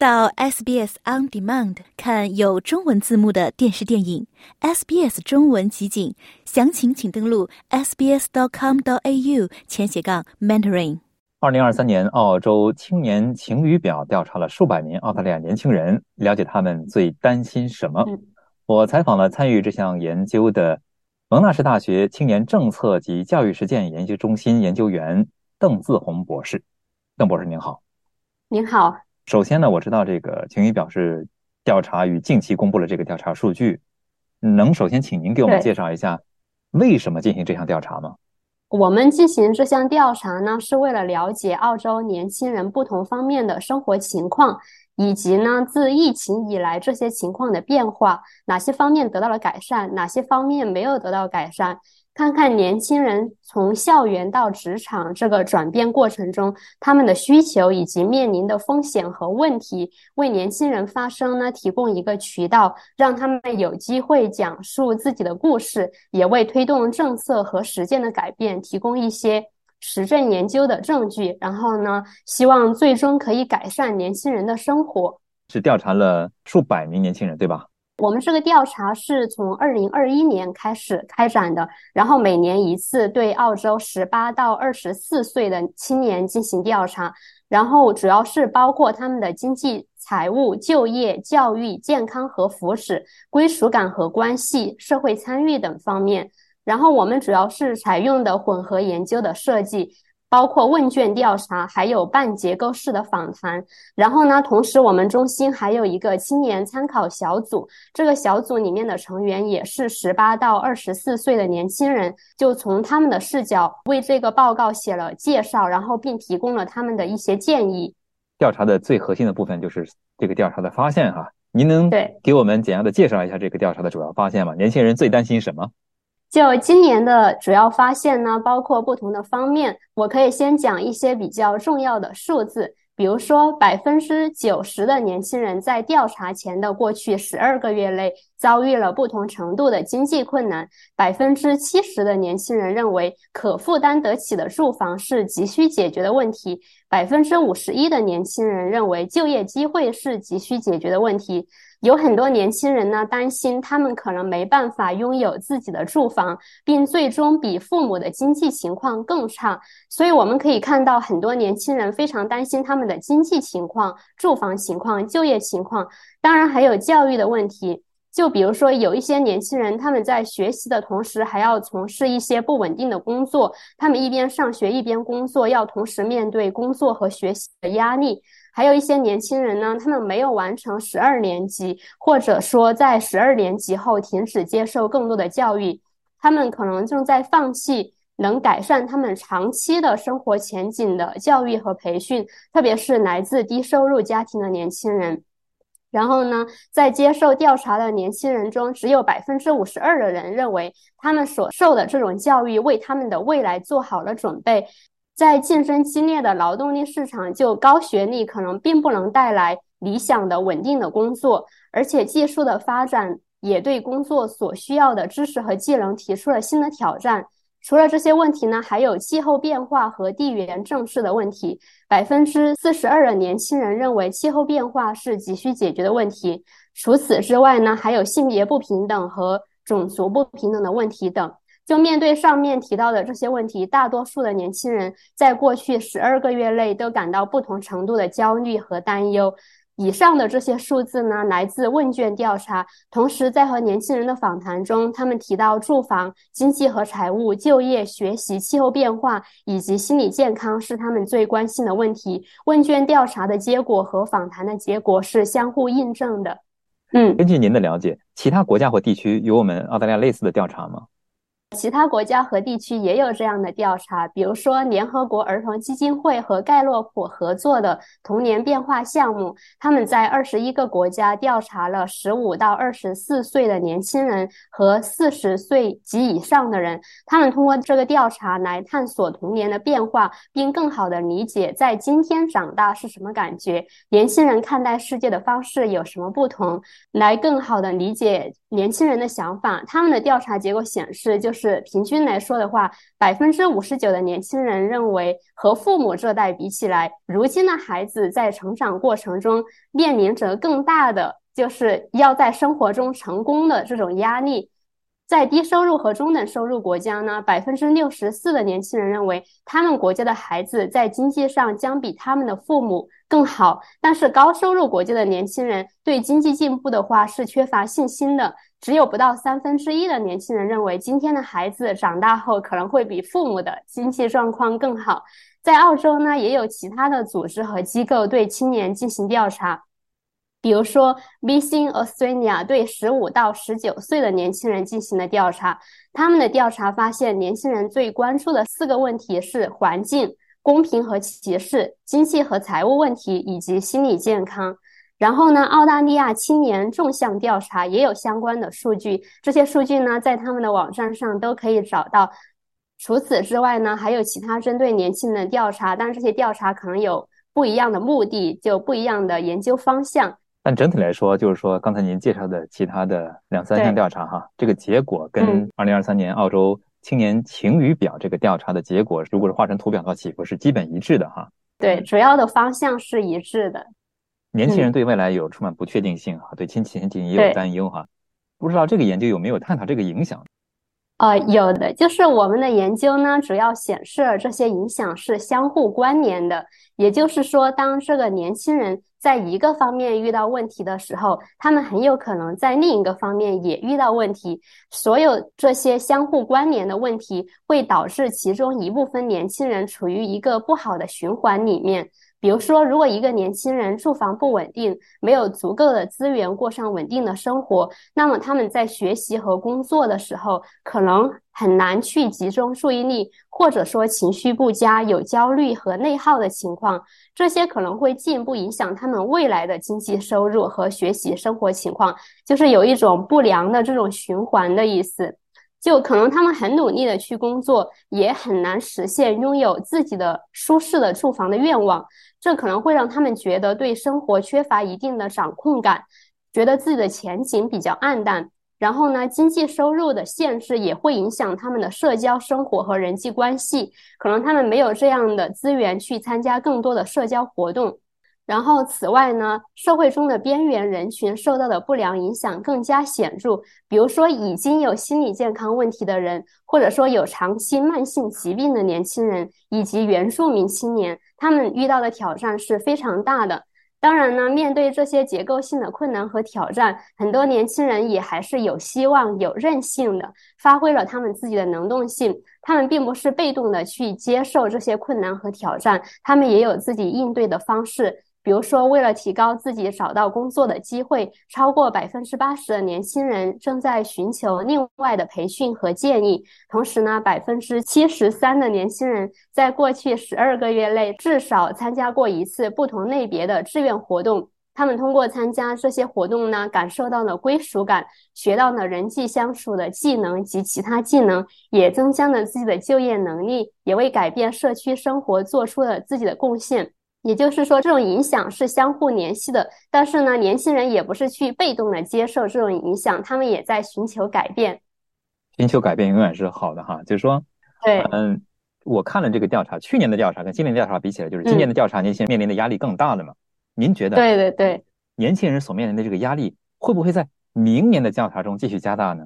到 SBS On Demand 看有中文字幕的电视电影，SBS 中文集锦，详情请登录 sbs.com.au 前斜杠 mentoring。二零二三年澳洲青年晴雨表调查了数百名澳大利亚年轻人，了解他们最担心什么。我采访了参与这项研究的蒙纳士大学青年政策及教育实践研究中心研究员邓自红博士。邓博士您好，您好。首先呢，我知道这个晴雨表示调查与近期公布了这个调查数据，能首先请您给我们介绍一下为什么进行这项调查吗？我们进行这项调查呢，是为了了解澳洲年轻人不同方面的生活情况，以及呢自疫情以来这些情况的变化，哪些方面得到了改善，哪些方面没有得到改善。看看年轻人从校园到职场这个转变过程中，他们的需求以及面临的风险和问题，为年轻人发声呢提供一个渠道，让他们有机会讲述自己的故事，也为推动政策和实践的改变提供一些实证研究的证据。然后呢，希望最终可以改善年轻人的生活。是调查了数百名年轻人，对吧？我们这个调查是从二零二一年开始开展的，然后每年一次对澳洲十八到二十四岁的青年进行调查，然后主要是包括他们的经济、财务、就业、教育、健康和福祉、归属感和关系、社会参与等方面。然后我们主要是采用的混合研究的设计。包括问卷调查，还有半结构式的访谈。然后呢，同时我们中心还有一个青年参考小组，这个小组里面的成员也是十八到二十四岁的年轻人，就从他们的视角为这个报告写了介绍，然后并提供了他们的一些建议。调查的最核心的部分就是这个调查的发现哈，您能给我们简要的介绍一下这个调查的主要发现吗？年轻人最担心什么？就今年的主要发现呢，包括不同的方面。我可以先讲一些比较重要的数字，比如说百分之九十的年轻人在调查前的过去十二个月内遭遇了不同程度的经济困难，百分之七十的年轻人认为可负担得起的住房是急需解决的问题，百分之五十一的年轻人认为就业机会是急需解决的问题。有很多年轻人呢，担心他们可能没办法拥有自己的住房，并最终比父母的经济情况更差。所以我们可以看到，很多年轻人非常担心他们的经济情况、住房情况、就业情况，当然还有教育的问题。就比如说，有一些年轻人他们在学习的同时，还要从事一些不稳定的工作，他们一边上学一边工作，要同时面对工作和学习的压力。还有一些年轻人呢，他们没有完成十二年级，或者说在十二年级后停止接受更多的教育，他们可能正在放弃能改善他们长期的生活前景的教育和培训，特别是来自低收入家庭的年轻人。然后呢，在接受调查的年轻人中，只有百分之五十二的人认为他们所受的这种教育为他们的未来做好了准备。在竞争激烈的劳动力市场，就高学历可能并不能带来理想的稳定的工作，而且技术的发展也对工作所需要的知识和技能提出了新的挑战。除了这些问题呢，还有气候变化和地缘政治的问题。百分之四十二的年轻人认为气候变化是急需解决的问题。除此之外呢，还有性别不平等和种族不平等的问题等。就面对上面提到的这些问题，大多数的年轻人在过去十二个月内都感到不同程度的焦虑和担忧。以上的这些数字呢，来自问卷调查。同时，在和年轻人的访谈中，他们提到住房、经济和财务、就业、学习、气候变化以及心理健康是他们最关心的问题。问卷调查的结果和访谈的结果是相互印证的。嗯，根据您的了解，其他国家或地区有我们澳大利亚类似的调查吗？其他国家和地区也有这样的调查，比如说联合国儿童基金会和盖洛普合作的童年变化项目，他们在二十一个国家调查了十五到二十四岁的年轻人和四十岁及以上的人，他们通过这个调查来探索童年的变化，并更好的理解在今天长大是什么感觉，年轻人看待世界的方式有什么不同，来更好的理解年轻人的想法。他们的调查结果显示，就是。是平均来说的话，百分之五十九的年轻人认为和父母这代比起来，如今的孩子在成长过程中面临着更大的，就是要在生活中成功的这种压力。在低收入和中等收入国家呢，百分之六十四的年轻人认为他们国家的孩子在经济上将比他们的父母更好。但是高收入国家的年轻人对经济进步的话是缺乏信心的，只有不到三分之一的年轻人认为今天的孩子长大后可能会比父母的经济状况更好。在澳洲呢，也有其他的组织和机构对青年进行调查。比如说，Vision Australia 对十五到十九岁的年轻人进行了调查，他们的调查发现，年轻人最关注的四个问题是环境、公平和歧视、经济和财务问题以及心理健康。然后呢，澳大利亚青年纵向调查也有相关的数据，这些数据呢在他们的网站上都可以找到。除此之外呢，还有其他针对年轻人的调查，但是这些调查可能有不一样的目的，就不一样的研究方向。但整体来说，就是说刚才您介绍的其他的两三项调查哈，这个结果跟二零二三年澳洲青年晴雨表这个调查的结果，如果是画成图表的话，几乎是基本一致的哈。对，主要的方向是一致的。年轻人对未来有充满不确定性哈，对亲情也有担忧哈。不知道这个研究有没有探讨这个影响？呃，有的，就是我们的研究呢，主要显示了这些影响是相互关联的。也就是说，当这个年轻人。在一个方面遇到问题的时候，他们很有可能在另一个方面也遇到问题。所有这些相互关联的问题，会导致其中一部分年轻人处于一个不好的循环里面。比如说，如果一个年轻人住房不稳定，没有足够的资源过上稳定的生活，那么他们在学习和工作的时候，可能很难去集中注意力，或者说情绪不佳，有焦虑和内耗的情况，这些可能会进一步影响他们未来的经济收入和学习生活情况，就是有一种不良的这种循环的意思。就可能他们很努力的去工作，也很难实现拥有自己的舒适的住房的愿望。这可能会让他们觉得对生活缺乏一定的掌控感，觉得自己的前景比较暗淡。然后呢，经济收入的限制也会影响他们的社交生活和人际关系，可能他们没有这样的资源去参加更多的社交活动。然后，此外呢，社会中的边缘人群受到的不良影响更加显著。比如说，已经有心理健康问题的人，或者说有长期慢性疾病的年轻人，以及原住民青年，他们遇到的挑战是非常大的。当然呢，面对这些结构性的困难和挑战，很多年轻人也还是有希望、有韧性的，发挥了他们自己的能动性。他们并不是被动的去接受这些困难和挑战，他们也有自己应对的方式。比如说，为了提高自己找到工作的机会，超过百分之八十的年轻人正在寻求另外的培训和建议。同时呢，百分之七十三的年轻人在过去十二个月内至少参加过一次不同类别的志愿活动。他们通过参加这些活动呢，感受到了归属感，学到了人际相处的技能及其他技能，也增加了自己的就业能力，也为改变社区生活做出了自己的贡献。也就是说，这种影响是相互联系的。但是呢，年轻人也不是去被动的接受这种影响，他们也在寻求改变。寻求改变永远是好的哈。就是说，对，嗯，我看了这个调查，去年的调查跟今年的调查比起来，就是今年的调查，年轻人面临的压力更大了嘛？您觉得？对对对，年轻人所面临的这个压力会不会在明年的调查中继续加大呢？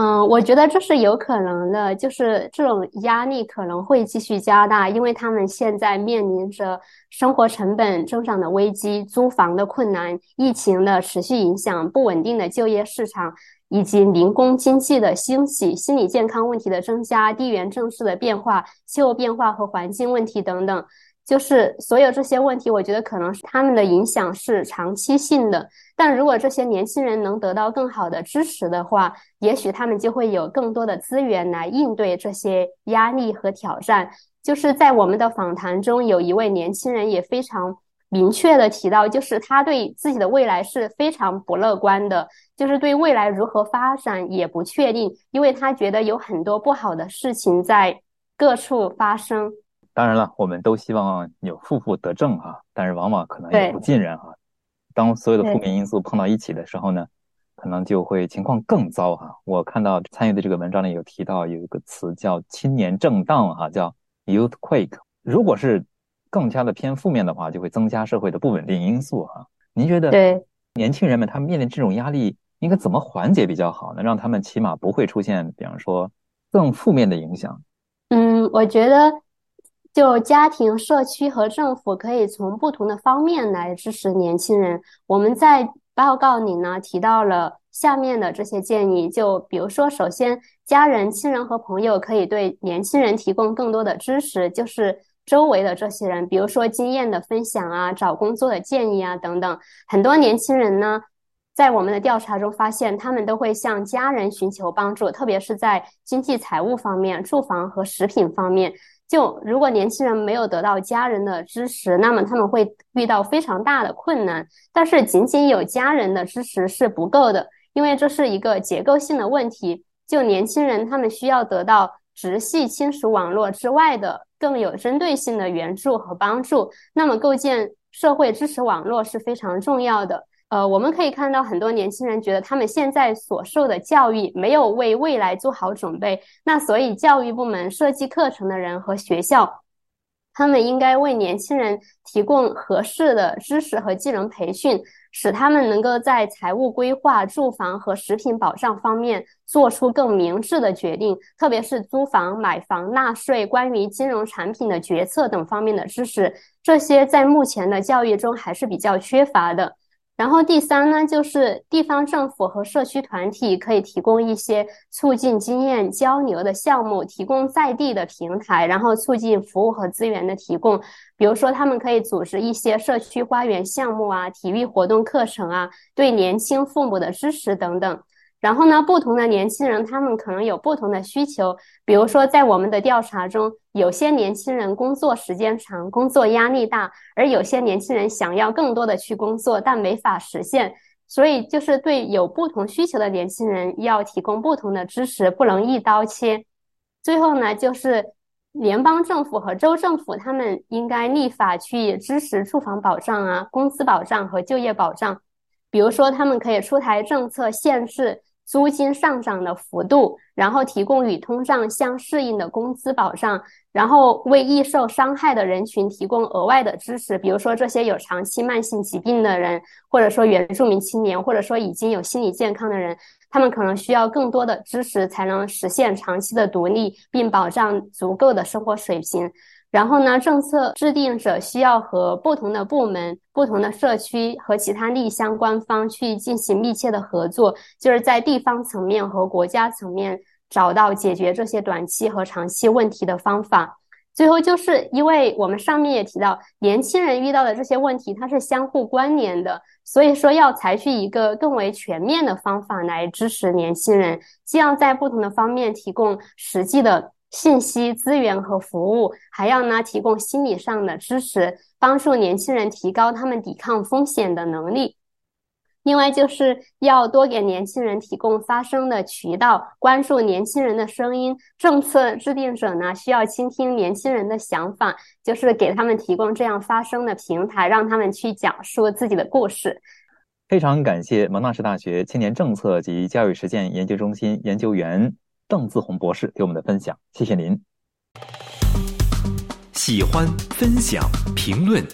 嗯，我觉得这是有可能的，就是这种压力可能会继续加大，因为他们现在面临着生活成本增长的危机、租房的困难、疫情的持续影响、不稳定的就业市场，以及零工经济的兴起、心理健康问题的增加、地缘政治的变化、气候变化和环境问题等等。就是所有这些问题，我觉得可能是他们的影响是长期性的。但如果这些年轻人能得到更好的支持的话，也许他们就会有更多的资源来应对这些压力和挑战。就是在我们的访谈中，有一位年轻人也非常明确的提到，就是他对自己的未来是非常不乐观的，就是对未来如何发展也不确定，因为他觉得有很多不好的事情在各处发生。当然了，我们都希望有负负得正哈，但是往往可能也不尽然哈。当所有的负面因素碰到一起的时候呢，可能就会情况更糟哈。我看到参与的这个文章里有提到有一个词叫“青年震荡”哈，叫 “youth quake”。如果是更加的偏负面的话，就会增加社会的不稳定因素哈。您觉得对年轻人们他们面临这种压力，应该怎么缓解比较好呢？让他们起码不会出现，比方说更负面的影响。嗯，我觉得就家庭、社区和政府可以从不同的方面来支持年轻人。我们在报告里呢提到了下面的这些建议，就比如说，首先，家人、亲人和朋友可以对年轻人提供更多的支持，就是周围的这些人，比如说经验的分享啊、找工作的建议啊等等。很多年轻人呢，在我们的调查中发现，他们都会向家人寻求帮助，特别是在经济财务方面、住房和食品方面。就如果年轻人没有得到家人的支持，那么他们会遇到非常大的困难。但是仅仅有家人的支持是不够的，因为这是一个结构性的问题。就年轻人他们需要得到直系亲属网络之外的更有针对性的援助和帮助。那么构建社会支持网络是非常重要的。呃，我们可以看到很多年轻人觉得他们现在所受的教育没有为未来做好准备，那所以教育部门设计课程的人和学校，他们应该为年轻人提供合适的知识和技能培训，使他们能够在财务规划、住房和食品保障方面做出更明智的决定，特别是租房、买房、纳税、关于金融产品的决策等方面的知识，这些在目前的教育中还是比较缺乏的。然后第三呢，就是地方政府和社区团体可以提供一些促进经验交流的项目，提供在地的平台，然后促进服务和资源的提供。比如说，他们可以组织一些社区花园项目啊，体育活动课程啊，对年轻父母的支持等等。然后呢，不同的年轻人他们可能有不同的需求。比如说，在我们的调查中，有些年轻人工作时间长，工作压力大，而有些年轻人想要更多的去工作，但没法实现。所以，就是对有不同需求的年轻人要提供不同的支持，不能一刀切。最后呢，就是联邦政府和州政府他们应该立法去支持住房保障啊、工资保障和就业保障。比如说，他们可以出台政策限制。租金上涨的幅度，然后提供与通胀相适应的工资保障，然后为易受伤害的人群提供额外的支持，比如说这些有长期慢性疾病的人，或者说原住民青年，或者说已经有心理健康的人，他们可能需要更多的支持才能实现长期的独立，并保障足够的生活水平。然后呢，政策制定者需要和不同的部门、不同的社区和其他利益相关方去进行密切的合作，就是在地方层面和国家层面找到解决这些短期和长期问题的方法。最后，就是因为我们上面也提到，年轻人遇到的这些问题它是相互关联的，所以说要采取一个更为全面的方法来支持年轻人，既要在不同的方面提供实际的。信息资源和服务，还要呢提供心理上的支持，帮助年轻人提高他们抵抗风险的能力。另外，就是要多给年轻人提供发声的渠道，关注年轻人的声音。政策制定者呢需要倾听年轻人的想法，就是给他们提供这样发声的平台，让他们去讲述自己的故事。非常感谢蒙纳士大学青年政策及教育实践研究中心研究员。邓自红博士给我们的分享，谢谢您。喜欢、分享、评论，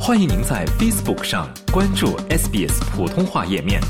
欢迎您在 Facebook 上关注 SBS 普通话页面。